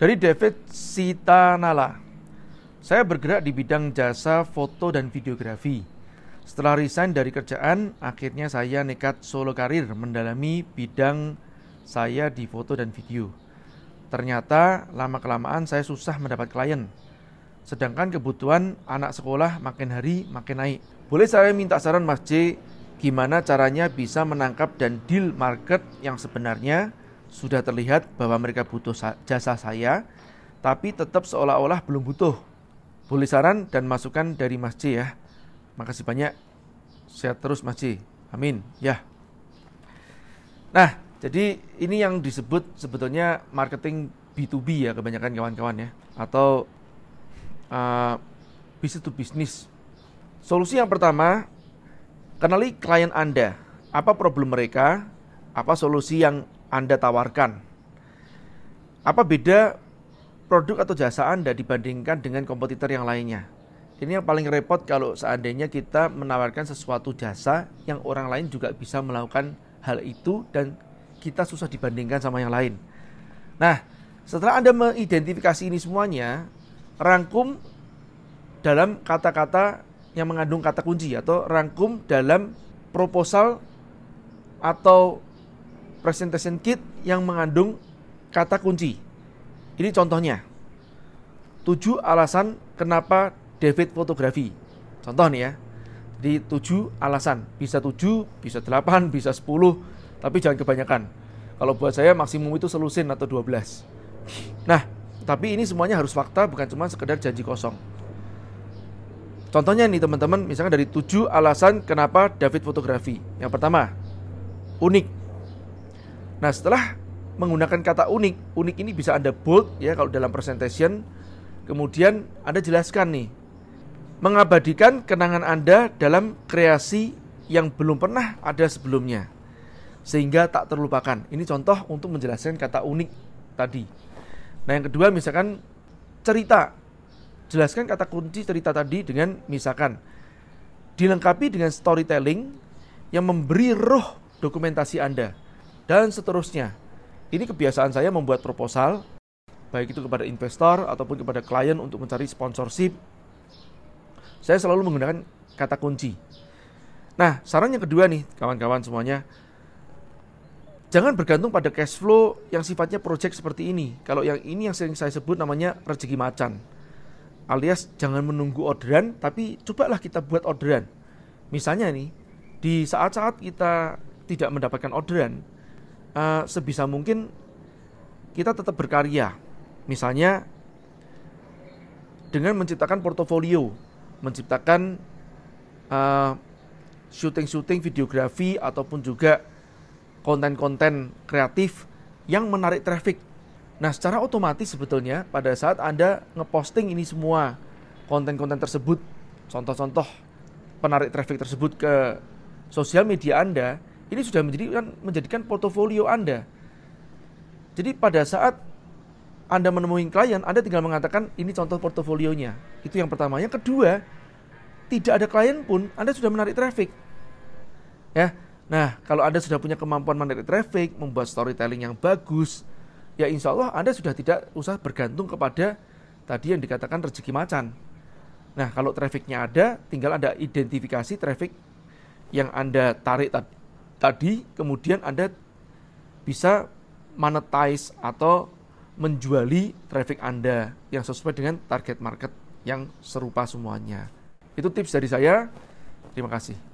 Dari David Sitanala. Saya bergerak di bidang jasa foto dan videografi. Setelah resign dari kerjaan, akhirnya saya nekat solo karir mendalami bidang saya di foto dan video. Ternyata lama-kelamaan saya susah mendapat klien. Sedangkan kebutuhan anak sekolah makin hari makin naik. Boleh saya minta saran Mas J, gimana caranya bisa menangkap dan deal market yang sebenarnya sudah terlihat bahwa mereka butuh jasa saya, tapi tetap seolah-olah belum butuh. Boleh saran dan masukan dari Mas C ya. Makasih banyak. Sehat terus Mas C. Amin. Ya. Nah, jadi ini yang disebut sebetulnya marketing B2B ya kebanyakan kawan-kawan ya. Atau uh, business to business. Solusi yang pertama, kenali klien Anda. Apa problem mereka? Apa solusi yang Anda tawarkan? Apa beda produk atau jasa Anda dibandingkan dengan kompetitor yang lainnya. Ini yang paling repot kalau seandainya kita menawarkan sesuatu jasa yang orang lain juga bisa melakukan hal itu dan kita susah dibandingkan sama yang lain. Nah, setelah Anda mengidentifikasi ini semuanya, rangkum dalam kata-kata yang mengandung kata kunci atau rangkum dalam proposal atau presentation kit yang mengandung kata kunci. Ini contohnya. Tujuh alasan kenapa David fotografi. Contoh nih ya. Di tujuh alasan. Bisa tujuh, bisa delapan, bisa sepuluh. Tapi jangan kebanyakan. Kalau buat saya maksimum itu selusin atau dua belas. Nah, tapi ini semuanya harus fakta bukan cuma sekedar janji kosong. Contohnya nih teman-teman, misalnya dari tujuh alasan kenapa David fotografi. Yang pertama, unik. Nah setelah menggunakan kata unik. Unik ini bisa Anda bold ya kalau dalam presentation. Kemudian Anda jelaskan nih. Mengabadikan kenangan Anda dalam kreasi yang belum pernah ada sebelumnya. Sehingga tak terlupakan. Ini contoh untuk menjelaskan kata unik tadi. Nah yang kedua misalkan cerita. Jelaskan kata kunci cerita tadi dengan misalkan dilengkapi dengan storytelling yang memberi roh dokumentasi Anda dan seterusnya. Ini kebiasaan saya membuat proposal, baik itu kepada investor ataupun kepada klien untuk mencari sponsorship. Saya selalu menggunakan kata kunci. Nah, saran yang kedua nih, kawan-kawan semuanya, jangan bergantung pada cash flow yang sifatnya project seperti ini. Kalau yang ini yang sering saya sebut namanya rezeki macan. Alias jangan menunggu orderan, tapi cobalah kita buat orderan. Misalnya nih, di saat-saat kita tidak mendapatkan orderan, uh, sebisa mungkin kita tetap berkarya. Misalnya dengan menciptakan portofolio, menciptakan uh, syuting-syuting videografi ataupun juga konten-konten kreatif yang menarik traffic. Nah, secara otomatis sebetulnya pada saat Anda ngeposting ini semua konten-konten tersebut, contoh-contoh penarik traffic tersebut ke sosial media Anda, ini sudah menjadikan menjadikan portofolio Anda. Jadi pada saat Anda menemui klien, Anda tinggal mengatakan ini contoh portofolionya. Itu yang pertama. Yang kedua, tidak ada klien pun Anda sudah menarik traffic. Ya. Nah, kalau Anda sudah punya kemampuan menarik traffic, membuat storytelling yang bagus, ya insya Allah Anda sudah tidak usah bergantung kepada tadi yang dikatakan rezeki macan. Nah, kalau trafficnya ada, tinggal ada identifikasi traffic yang Anda tarik tadi kemudian Anda bisa monetize atau menjuali traffic Anda yang sesuai dengan target market yang serupa semuanya. Itu tips dari saya. Terima kasih.